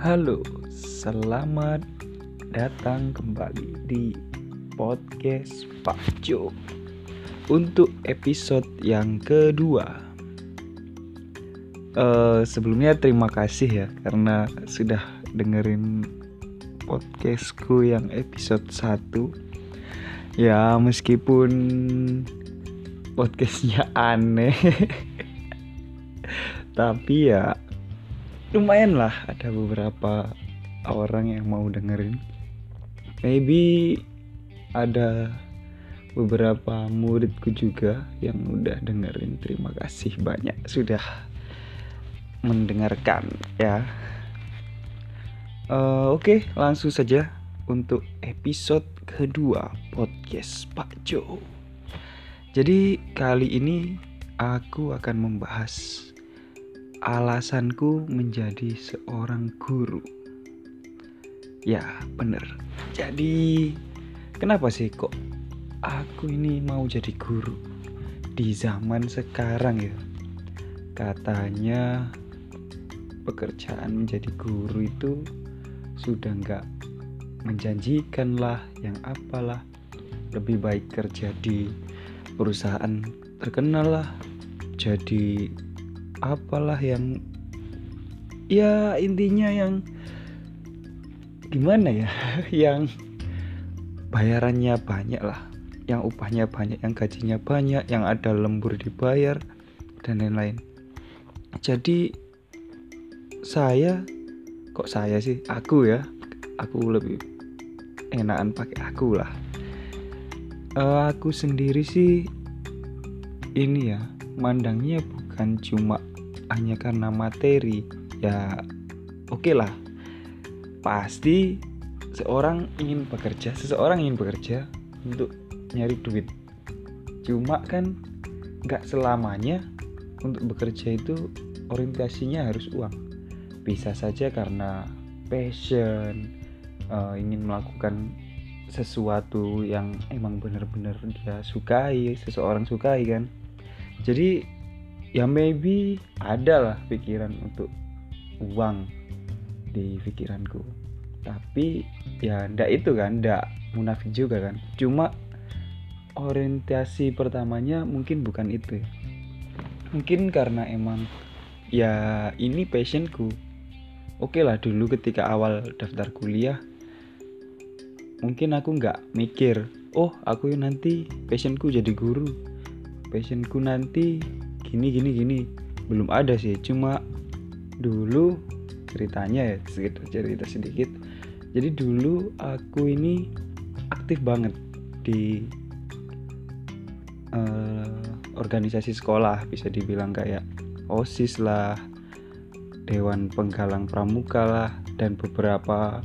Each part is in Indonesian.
Halo, selamat datang kembali di podcast Pak Jo. Untuk episode yang kedua. Uh, sebelumnya terima kasih ya karena sudah dengerin podcastku yang episode 1 Ya meskipun podcastnya aneh. Tapi ya lumayan lah ada beberapa orang yang mau dengerin. Maybe ada beberapa muridku juga yang udah dengerin. Terima kasih banyak sudah mendengarkan ya. Uh, oke okay, langsung saja untuk episode kedua podcast Pak Jo. Jadi kali ini aku akan membahas alasanku menjadi seorang guru. Ya, bener. Jadi, kenapa sih kok aku ini mau jadi guru di zaman sekarang ya? Katanya pekerjaan menjadi guru itu sudah nggak menjanjikan lah, yang apalah. Lebih baik kerja di perusahaan terkenal lah, jadi apalah yang ya intinya yang gimana ya yang bayarannya banyak lah yang upahnya banyak yang gajinya banyak yang ada lembur dibayar dan lain-lain. Jadi saya kok saya sih? Aku ya aku lebih enakan pakai aku lah. Uh, aku sendiri sih ini ya mandangnya bukan cuma hanya karena materi ya oke okay lah. Pasti seorang ingin bekerja seseorang ingin bekerja untuk nyari duit. Cuma kan nggak selamanya untuk bekerja itu orientasinya harus uang. Bisa saja karena passion uh, ingin melakukan sesuatu yang emang benar-benar dia sukai seseorang sukai kan. Jadi ya maybe ada lah pikiran untuk uang di pikiranku. Tapi ya ndak itu kan ndak munafik juga kan. Cuma orientasi pertamanya mungkin bukan itu. Mungkin karena emang ya ini passionku. Oke lah dulu ketika awal daftar kuliah mungkin aku nggak mikir oh aku nanti passionku jadi guru. Passionku nanti gini gini gini. Belum ada sih cuma dulu ceritanya ya segitu cerita sedikit. Jadi dulu aku ini aktif banget di uh, organisasi sekolah bisa dibilang kayak osis lah dewan penggalang pramuka lah dan beberapa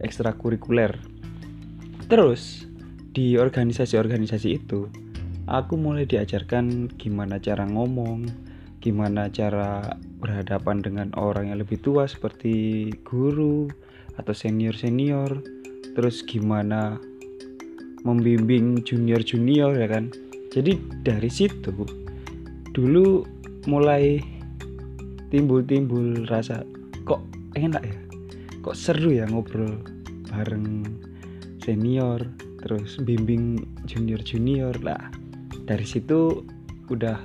ekstrakurikuler. Terus di organisasi-organisasi itu aku mulai diajarkan gimana cara ngomong, gimana cara berhadapan dengan orang yang lebih tua seperti guru atau senior-senior, terus gimana membimbing junior-junior ya kan. Jadi dari situ dulu mulai timbul-timbul rasa kok enak ya, kok seru ya ngobrol bareng senior, terus bimbing junior-junior? Lah dari situ udah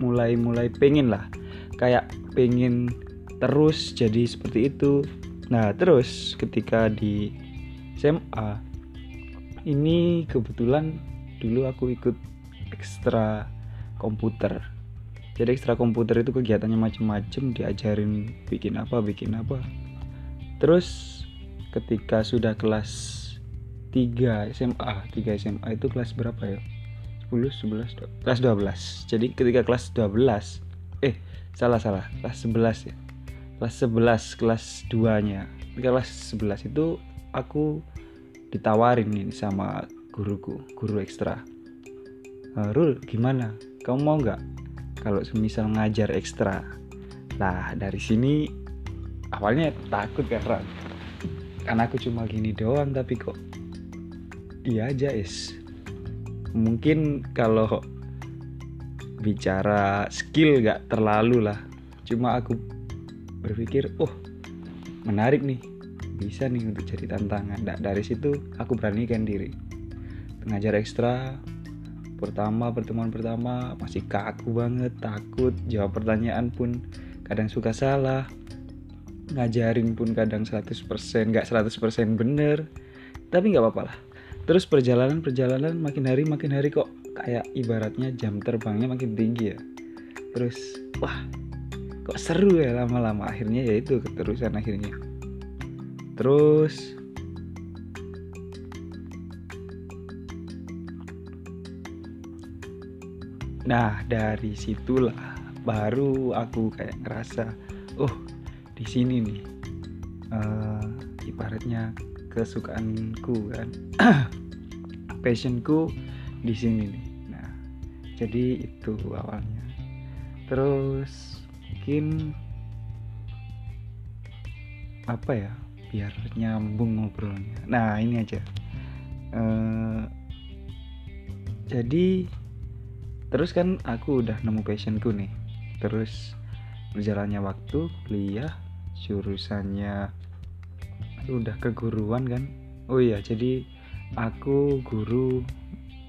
mulai mulai pengen lah. Kayak pengen terus jadi seperti itu. Nah terus ketika di SMA ini kebetulan dulu aku ikut ekstra komputer. Jadi ekstra komputer itu kegiatannya macem-macem diajarin bikin apa bikin apa. Terus ketika sudah kelas 3 SMA 3 SMA itu kelas berapa ya 10 11 kelas 12 jadi ketika kelas 12 eh salah salah. Kelas 11 ya. Kelas 11 kelas 2 nya kelas 11 itu aku ditawarin nih sama guruku guru ekstra. Uh, Rul gimana? Kamu mau nggak? Kalau semisal ngajar ekstra. Nah dari sini awalnya takut kan karena aku cuma gini doang tapi kok iya aja is mungkin kalau bicara skill gak terlalu lah. Cuma aku berpikir oh menarik nih bisa nih untuk jadi tantangan. Nah, dari situ aku beranikan diri. Pengajar ekstra pertama pertemuan pertama masih kaku banget takut jawab pertanyaan pun kadang suka salah. Ngajarin pun kadang 100% nggak 100% bener. Tapi nggak apa-apa lah terus perjalanan perjalanan makin hari makin hari kok kayak ibaratnya jam terbangnya makin tinggi ya. Terus wah kok seru ya lama-lama. Akhirnya ya itu keterusan akhirnya. Terus nah dari situlah baru aku kayak ngerasa oh di sini nih uh, ibaratnya kesukaanku kan. Passionku di sini nih. Nah jadi itu awalnya. Terus mungkin apa ya biar nyambung ngobrolnya. Nah ini aja. Uh, jadi terus kan aku udah nemu passionku nih. Terus berjalannya waktu kuliah jurusannya udah keguruan kan? Oh iya jadi aku guru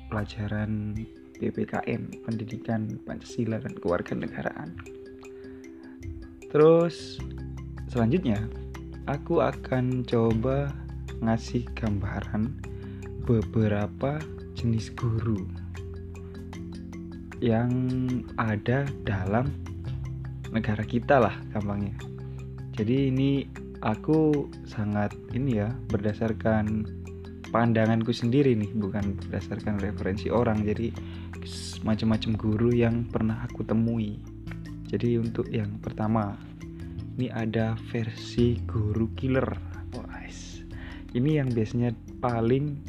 pelajaran PPKN pendidikan Pancasila dan kewarganegaraan. Terus selanjutnya aku akan coba ngasih gambaran beberapa jenis guru yang ada dalam negara kita lah gampangnya. Jadi ini aku sangat ini ya berdasarkan pandanganku sendiri nih bukan berdasarkan referensi orang. Jadi macam-macam guru yang pernah aku temui. Jadi untuk yang pertama ini ada versi guru killer. Nice. ini yang biasanya paling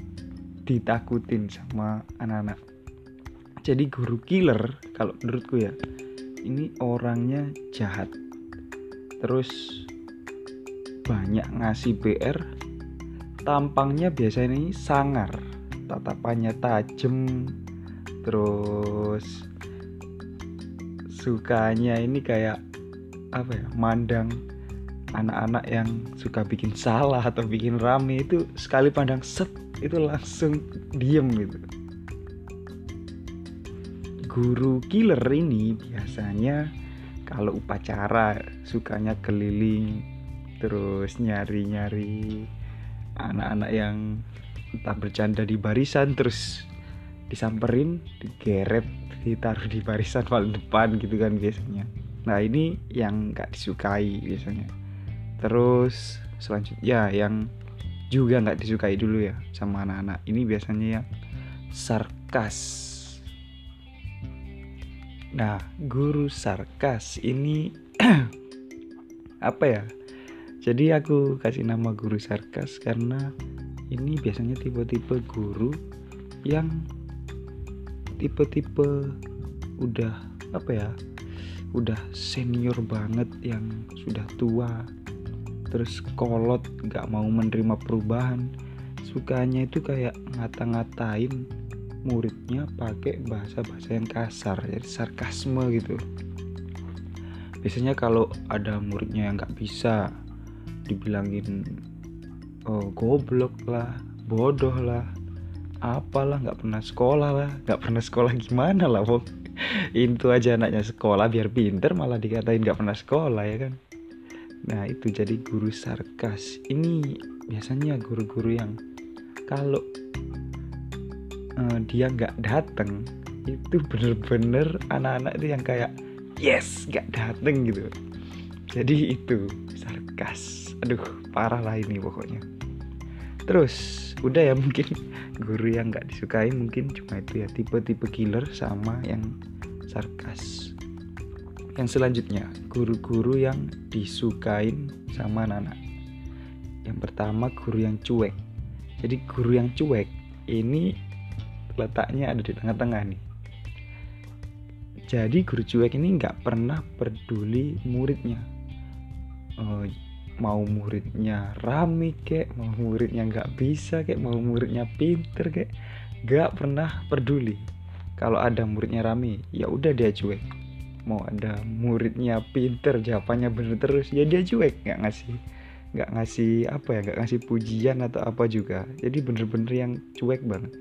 ditakutin sama anak-anak. Jadi guru killer kalau menurutku ya ini orangnya jahat. Terus banyak ngasih PR tampangnya biasanya ini sangar. Tatapannya tajam terus sukanya ini kayak apa ya mandang anak-anak yang suka bikin salah atau bikin rame itu sekali pandang set itu langsung diem gitu. Guru killer ini biasanya kalau upacara sukanya keliling terus nyari-nyari anak-anak yang entah bercanda di barisan terus disamperin, digeret, ditaruh di barisan paling depan gitu kan biasanya. Nah ini yang gak disukai biasanya. Terus selanjutnya yang juga nggak disukai dulu ya sama anak-anak ini biasanya yang sarkas Nah, guru sarkas ini apa ya? Jadi aku kasih nama guru sarkas karena ini biasanya tipe-tipe guru yang tipe-tipe udah apa ya? Udah senior banget yang sudah tua. Terus kolot gak mau menerima perubahan. Sukanya itu kayak ngata-ngatain muridnya pakai bahasa-bahasa yang kasar jadi sarkasme gitu biasanya kalau ada muridnya yang nggak bisa dibilangin oh goblok lah bodoh lah apalah nggak pernah sekolah lah nggak pernah sekolah gimana lah Wong. Itu aja anaknya sekolah biar pinter malah dikatain nggak pernah sekolah ya kan? Nah itu jadi guru sarkas. Ini biasanya guru-guru yang kalau uh, dia nggak dateng itu bener-bener anak-anak itu yang kayak yes nggak dateng gitu. Jadi itu sarkas aduh parah lah ini pokoknya. Terus udah ya mungkin guru yang nggak disukai mungkin cuma itu ya tipe-tipe killer sama yang sarkas. Yang selanjutnya guru-guru yang disukain sama anak yang pertama guru yang cuek. Jadi guru yang cuek ini letaknya ada di tengah-tengah nih. Jadi guru cuek ini nggak pernah peduli muridnya. Uh, mau muridnya rame kek mau muridnya nggak bisa kek mau muridnya pinter kek nggak pernah peduli. Kalau ada muridnya rame ya udah dia cuek. Mau ada muridnya pinter jawabannya bener terus ya dia cuek. Nggak ngasih nggak ngasih apa ya nggak ngasih pujian atau apa juga. Jadi bener-bener yang cuek banget.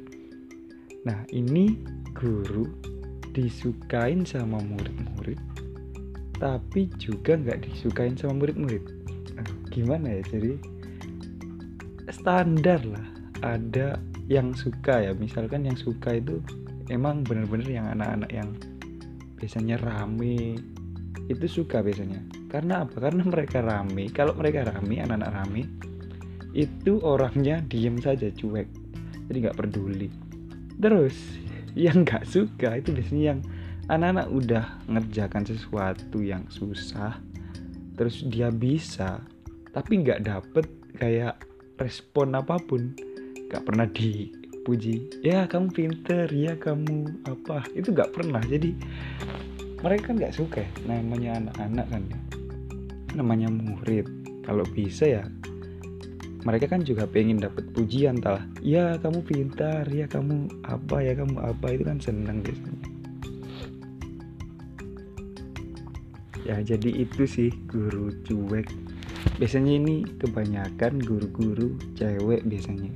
Nah ini guru disukain sama murid-murid tapi juga nggak disukain sama murid-murid gimana ya jadi standar lah. Ada yang suka ya misalkan yang suka itu emang bener-bener yang anak-anak yang biasanya rame itu suka biasanya. Karena apa? Karena mereka rame. Kalau mereka rame anak-anak rame itu orangnya diem saja cuek. Jadi nggak peduli. Terus yang nggak suka itu biasanya yang anak-anak udah ngerjakan sesuatu yang susah terus dia bisa tapi nggak dapet kayak respon apa pun. Nggak pernah dipuji. Ya kamu pinter ya kamu apa. Itu nggak pernah. Jadi mereka nggak suka. Ya, namanya anak-anak kan ya. Namanya murid. Kalau bisa ya mereka kan juga pengen dapat pujian talah ya kamu pintar ya kamu apa ya kamu apa. Itu kan senang biasanya. Ya jadi itu sih guru cuek biasanya ini kebanyakan guru-guru cewek biasanya.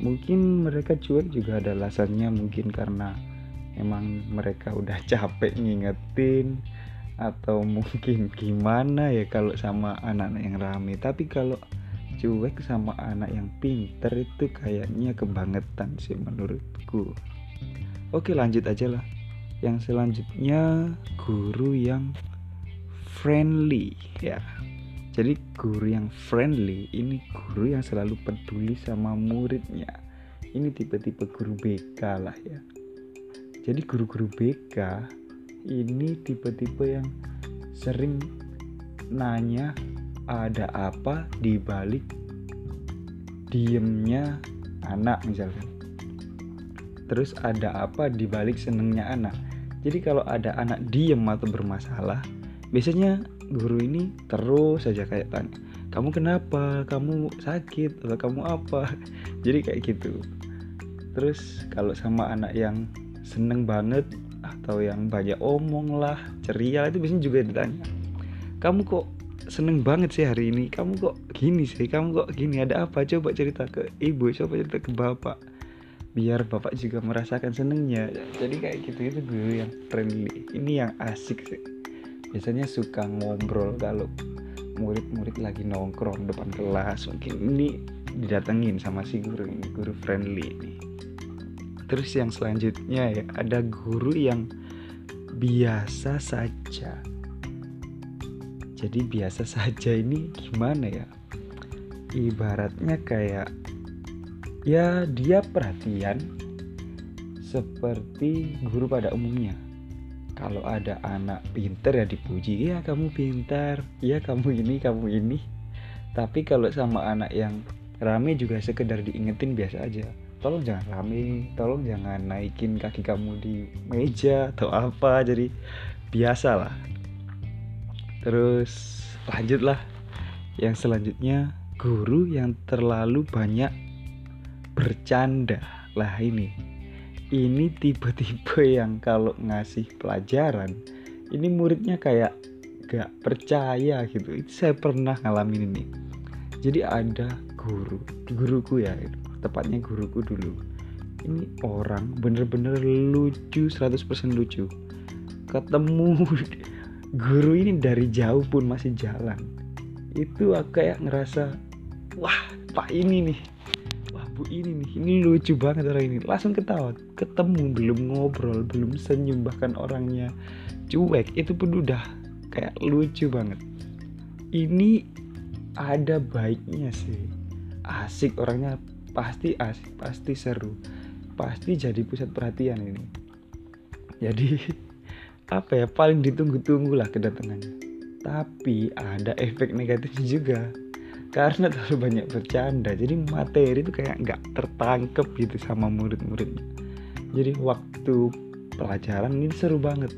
Mungkin mereka cuek juga ada alasannya mungkin karena emang mereka udah capek ngingetin atau mungkin gimana ya kalau sama anak-anak yang rame. Tapi kalau cuek sama anak yang pinter itu kayaknya kebangetan sih menurutku. Oke lanjut aja lah. Yang selanjutnya guru yang friendly ya jadi guru yang friendly ini guru yang selalu peduli sama muridnya. Ini tipe-tipe guru BK lah ya. Jadi guru-guru BK ini tipe-tipe yang sering nanya ada apa di balik diemnya anak misalkan. Terus ada apa di balik senengnya anak. Jadi kalau ada anak diem atau bermasalah biasanya guru ini terus saja kayak tanya kamu kenapa? Kamu sakit atau kamu apa? Jadi kayak gitu. Terus kalau sama anak yang seneng banget atau yang banyak omong lah ceria itu biasanya juga ditanya kamu kok seneng banget sih hari ini? Kamu kok gini sih? Kamu kok gini? Ada apa? Coba cerita ke ibu coba cerita ke bapak biar bapak juga merasakan senengnya. Jadi kayak gitu itu guru yang friendly. Ini yang asik sih biasanya suka ngobrol kalau murid-murid lagi nongkrong depan kelas mungkin ini didatengin sama si guru ini guru friendly ini. Terus yang selanjutnya ya ada guru yang biasa saja. Jadi biasa saja ini gimana ya? Ibaratnya kayak ya dia perhatian seperti guru pada umumnya kalau ada anak pinter ya dipuji ya kamu pintar. Ya kamu ini kamu ini. Tapi kalau sama anak yang rame juga sekedar diingetin biasa aja. Tolong jangan rame tolong jangan naikin kaki kamu di meja atau apa. Jadi biasa lah terus lanjutlah. Yang selanjutnya guru yang terlalu banyak bercanda. Lah ini ini tipe-tipe yang kalau ngasih pelajaran ini muridnya kayak gak percaya gitu. Itu saya pernah ngalamin ini. Jadi ada guru guruku ya tepatnya guruku dulu. Ini orang bener-bener lucu 100% lucu. Ketemu guru ini dari jauh pun masih jalan. Itu kayak ngerasa wah pak ini nih bu ini nih. Ini lucu banget orang ini. Langsung ketawa. Ketemu belum ngobrol belum senyum bahkan orangnya cuek. Itu pun udah kayak lucu banget. Ini ada baiknya sih. Asik orangnya. Pasti asik pasti seru. Pasti jadi pusat perhatian ini. Jadi apa ya? Paling ditunggu-tunggu lah kedatangannya. Tapi ada efek negatifnya juga karena terlalu banyak bercanda jadi materi itu kayak nggak tertangkep gitu sama murid-muridnya. Jadi waktu pelajaran ini seru banget.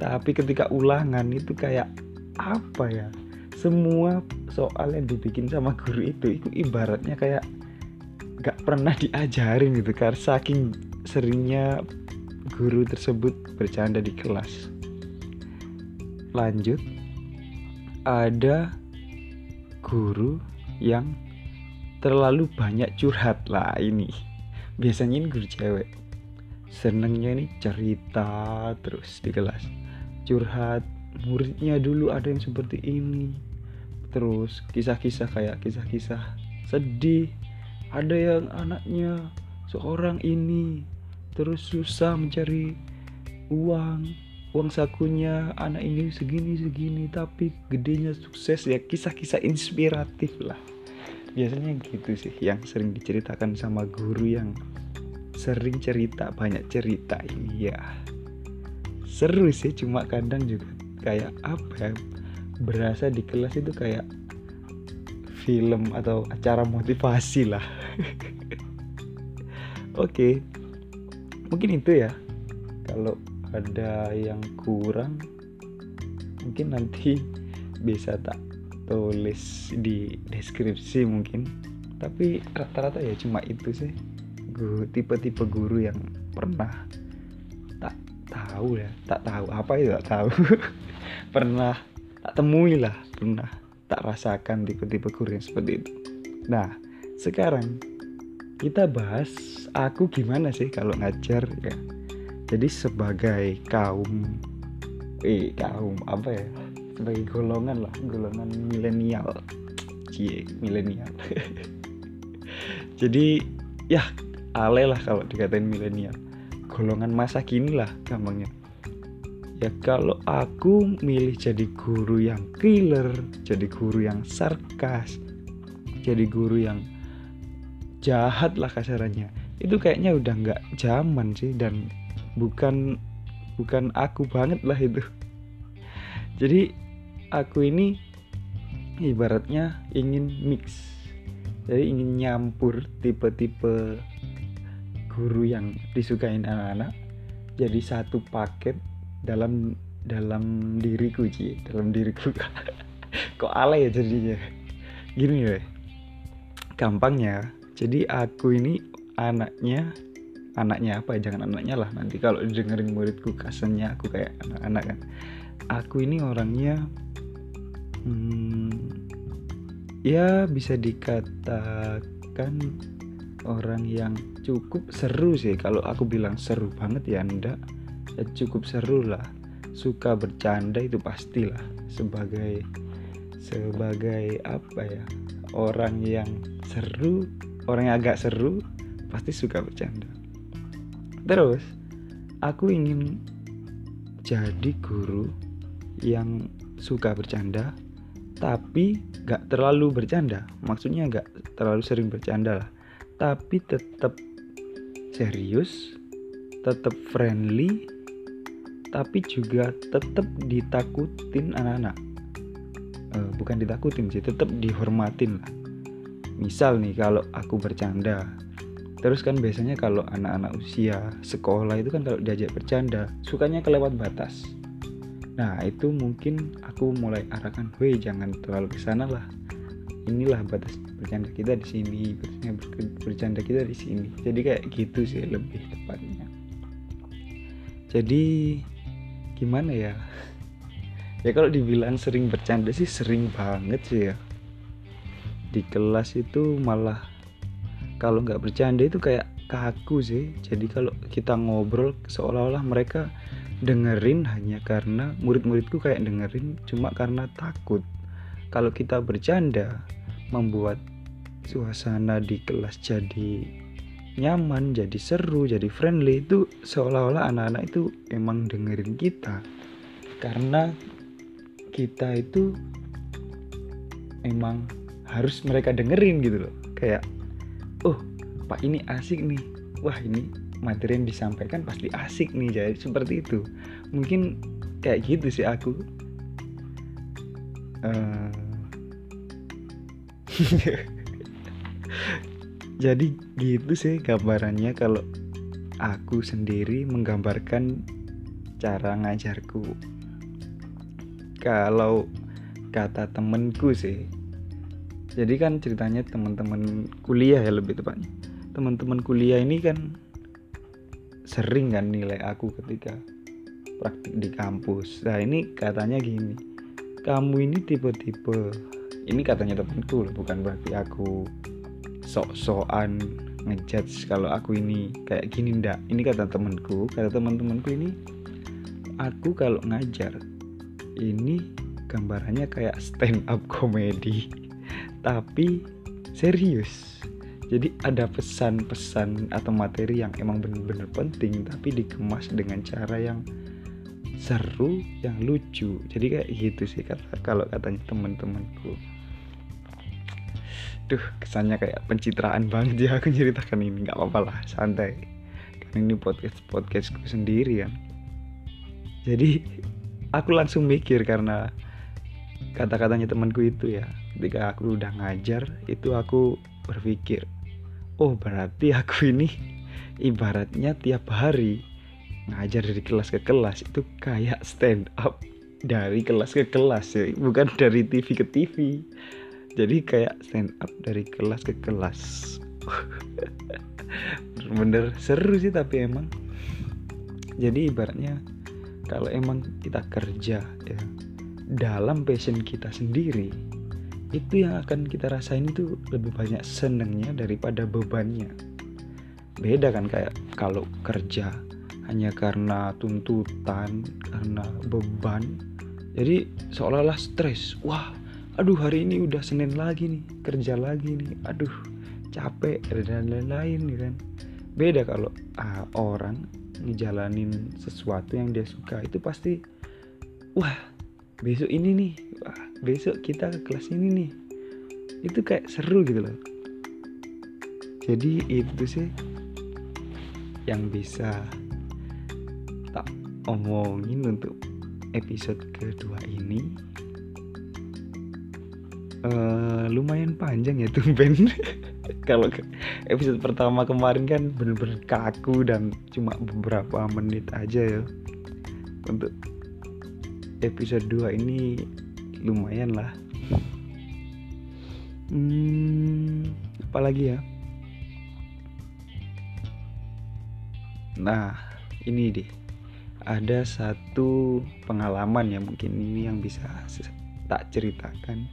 Tapi ketika ulangan itu kayak apa ya? Semua soal yang dibikin sama guru itu itu ibaratnya kayak nggak pernah diajarin gitu karena saking seringnya guru tersebut bercanda di kelas. Lanjut ada guru yang terlalu banyak curhat lah ini. Biasanya ini guru cewek. Senengnya ini cerita terus di kelas. Curhat muridnya dulu ada yang seperti ini. Terus kisah-kisah kayak kisah-kisah sedih. Ada yang anaknya seorang ini terus susah mencari uang uang sakunya anak ini segini segini tapi gedenya sukses ya. Kisah-kisah inspiratif lah. Biasanya gitu sih yang sering diceritakan sama guru yang sering cerita banyak cerita ini ya. Seru sih cuma kadang juga kayak apa ya berasa di kelas itu kayak film atau acara motivasi lah. Oke okay. mungkin itu ya. Kalau ada yang kurang? Mungkin nanti bisa tak tulis di deskripsi mungkin. Tapi rata-rata ya cuma itu sih. Guru tipe-tipe guru yang pernah tak tahu ya. Tak tahu apa itu tak tahu. Pernah tak temui lah. Pernah tak rasakan tipe-tipe guru yang seperti itu. Nah sekarang kita bahas aku gimana sih kalau ngajar ya jadi sebagai kaum eh kaum apa ya? Sebagai golongan lah golongan milenial. Cie milenial. Jadi ya ale lah kalau dikatain milenial. Golongan masa kini lah gampangnya. Ya kalau aku milih jadi guru yang killer jadi guru yang sarkas jadi guru yang jahat lah kasarannya. Itu kayaknya udah nggak zaman sih dan bukan bukan aku banget lah itu. Jadi aku ini ibaratnya ingin mix. Jadi ingin nyampur tipe-tipe guru yang disukain anak-anak jadi satu paket dalam dalam diriku Ci. Dalam diriku. Kok alay ya jadinya? Gini ya gampangnya jadi aku ini anaknya anaknya apa jangan anaknya lah nanti. Kalau dengerin muridku kasannya aku kayak anak-anak kan. Aku ini orangnya hmm, ya bisa dikatakan orang yang cukup seru sih. Kalau aku bilang seru banget ya ndak ya cukup seru lah. Suka bercanda itu pastilah. Sebagai sebagai apa ya? Orang yang seru orang yang agak seru pasti suka bercanda terus aku ingin jadi guru yang suka bercanda tapi gak terlalu bercanda. Maksudnya gak terlalu sering bercanda lah. Tapi tetap serius tetap friendly tapi juga tetap ditakutin anak-anak. Uh, bukan ditakutin sih tetap dihormatin lah. Misal nih kalau aku bercanda terus kan biasanya kalau anak-anak usia sekolah itu kan kalau diajak bercanda sukanya kelewat batas Nah itu mungkin aku mulai arahkan, weh jangan terlalu ke sana lah. Inilah batas bercanda kita di sini, bercanda kita di sini. Jadi kayak gitu sih lebih tepatnya. Jadi gimana ya? Ya kalau dibilang sering bercanda sih sering banget sih ya. Di kelas itu malah kalau nggak bercanda itu kayak kaku sih. Jadi kalau kita ngobrol seolah-olah mereka dengerin hanya karena murid-muridku kayak dengerin cuma karena takut. Kalau kita bercanda membuat suasana di kelas jadi nyaman jadi seru jadi friendly itu seolah-olah anak-anak itu emang dengerin kita. Karena kita itu emang harus mereka dengerin gitu loh. Kayak oh pak ini asik nih. Wah ini materi yang disampaikan pasti asik nih jadi seperti itu. Mungkin kayak gitu sih aku. Uh, jadi gitu sih gambarannya kalau aku sendiri menggambarkan cara ngajarku. Kalau kata temenku sih jadi kan ceritanya teman-teman kuliah ya lebih tepatnya. Teman-teman kuliah ini kan sering kan nilai aku ketika praktik di kampus. Nah ini katanya gini kamu ini tipe-tipe ini katanya temanku bukan berarti aku sok-sokan ngejudge kalau aku ini kayak gini ndak. Ini kata temanku kata teman-temanku ini aku kalau ngajar ini gambarannya kayak stand up comedy tapi serius. Jadi ada pesan-pesan atau materi yang emang bener-bener penting tapi dikemas dengan cara yang seru yang lucu. Jadi kayak gitu sih kata kalau katanya teman-temanku duh kesannya kayak pencitraan banget ya aku ceritakan ini. Nggak apa-apa lah santai. Kan ini podcast podcastku sendiri kan. Jadi aku langsung mikir karena kata-katanya temanku itu ya ketika aku udah ngajar itu aku berpikir oh berarti aku ini ibaratnya tiap hari ngajar dari kelas ke kelas itu kayak stand up dari kelas ke kelas ya bukan dari TV ke TV jadi kayak stand up dari kelas ke kelas. Bener-bener seru sih tapi emang. Jadi ibaratnya kalau emang kita kerja ya dalam passion kita sendiri itu yang akan kita rasain itu lebih banyak senengnya daripada bebannya. Beda kan kayak kalau kerja hanya karena tuntutan karena beban. Jadi seolah-olah stres. Wah aduh hari ini udah Senin lagi nih kerja lagi nih. Aduh capek dan lain-lain nih kan. Beda kalau ah, orang ngejalanin sesuatu yang dia suka itu pasti wah besok ini nih. Wah besok kita ke kelas ini nih. Itu kayak seru gitu loh. Jadi itu sih yang bisa tak omongin untuk episode kedua ini. Uh, lumayan panjang ya Ben. Kalau episode pertama kemarin kan bener-bener kaku dan cuma beberapa menit aja ya. Untuk episode 2 ini lumayan lah. Hmm, apalagi ya? Nah ini deh ada satu pengalaman ya mungkin ini yang bisa tak ceritakan.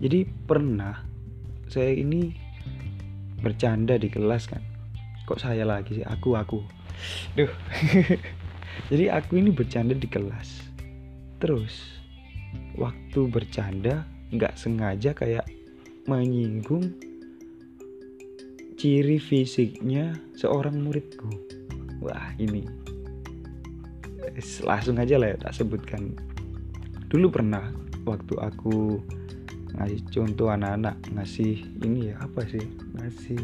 Jadi pernah saya ini bercanda di kelas kan. Kok saya lagi sih? Aku aku. Duh. Jadi aku ini bercanda di kelas. Terus waktu bercanda nggak sengaja kayak menyinggung ciri fisiknya seorang muridku. Wah ini langsung aja lah ya tak sebutkan. Dulu pernah waktu aku ngasih contoh anak-anak ngasih ini ya apa sih? Ngasih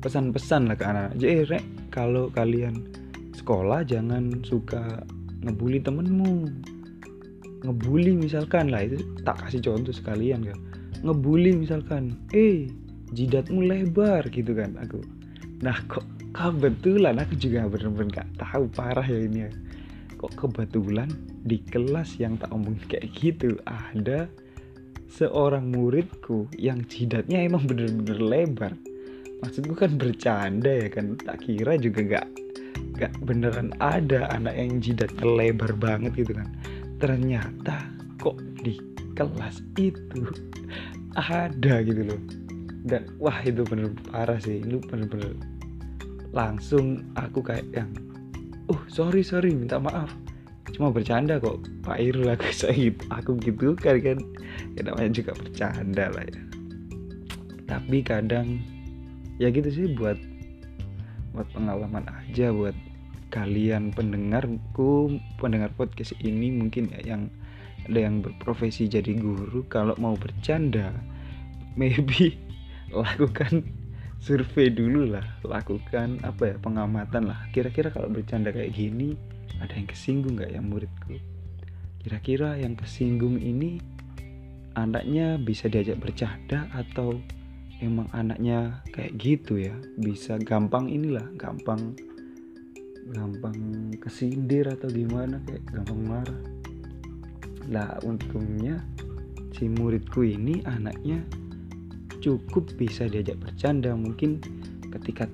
pesan-pesan lah ke anak-anak. Jadi rek kalau kalian sekolah jangan suka ngebully temenmu ngebully misalkan lah itu tak kasih contoh sekalian kan ngebully misalkan eh jidatmu lebar gitu kan aku. Nah kok kebetulan aku juga bener-bener gak tahu parah ya ini ya. Kok kebetulan di kelas yang tak omong kayak gitu ada seorang muridku yang jidatnya emang bener-bener lebar. Maksudku kan bercanda ya kan tak kira juga gak gak beneran ada anak yang jidatnya lebar banget gitu kan ternyata kok di kelas itu ada gitu loh. Dan wah itu bener parah sih. Lu bener-bener langsung aku kayak yang oh sorry sorry minta maaf. Cuma bercanda kok Pak Irul aku saya aku gitu kan kan? Ya namanya juga bercanda lah ya. Tapi kadang ya gitu sih buat buat pengalaman aja buat kalian pendengarku pendengar podcast ini mungkin ya yang ada yang berprofesi jadi guru kalau mau bercanda maybe lakukan survei dulu lah lakukan apa ya pengamatan lah. Kira-kira kalau bercanda kayak gini ada yang kesinggung nggak ya muridku? Kira-kira yang kesinggung ini anaknya bisa diajak bercanda atau emang anaknya kayak gitu ya? Bisa gampang inilah gampang gampang kesindir atau gimana kayak gampang marah. Lah untungnya si muridku ini anaknya cukup bisa diajak bercanda. Mungkin ketika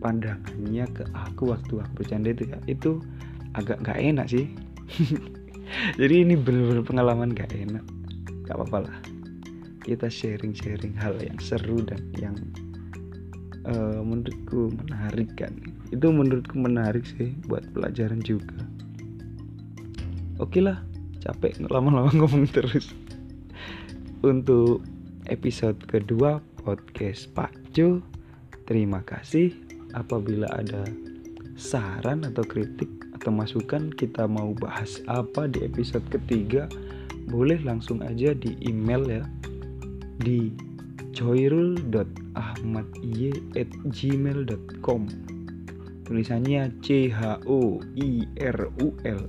pandangannya ke aku waktu aku bercanda itu ya itu agak nggak enak sih. Jadi ini bener-bener pengalaman gak enak. Gak apa-apa lah. Kita sharing-sharing hal yang seru dan yang uh, menurutku menarik kan? Itu menurutku menarik sih buat pelajaran juga. Oke lah capek lama-lama ngomong terus. Untuk episode kedua podcast Pak Jo terima kasih. Apabila ada saran atau kritik atau masukan kita mau bahas apa di episode ketiga boleh langsung aja di email ya. Di coirul.ahmadiy@gmail.com tulisannya c h o i r u l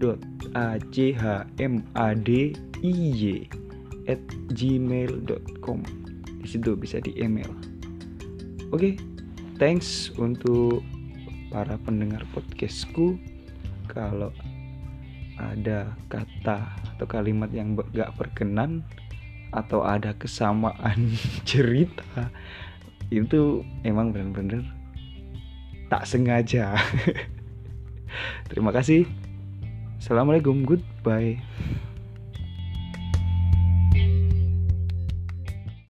dot a c h m a d i y at gmail.com di situ bisa di email oke okay, thanks untuk para pendengar podcastku. Kalau ada kata atau kalimat yang gak berkenan atau ada kesamaan cerita itu emang bener-bener tak sengaja. Terima kasih. Assalamualaikum. Goodbye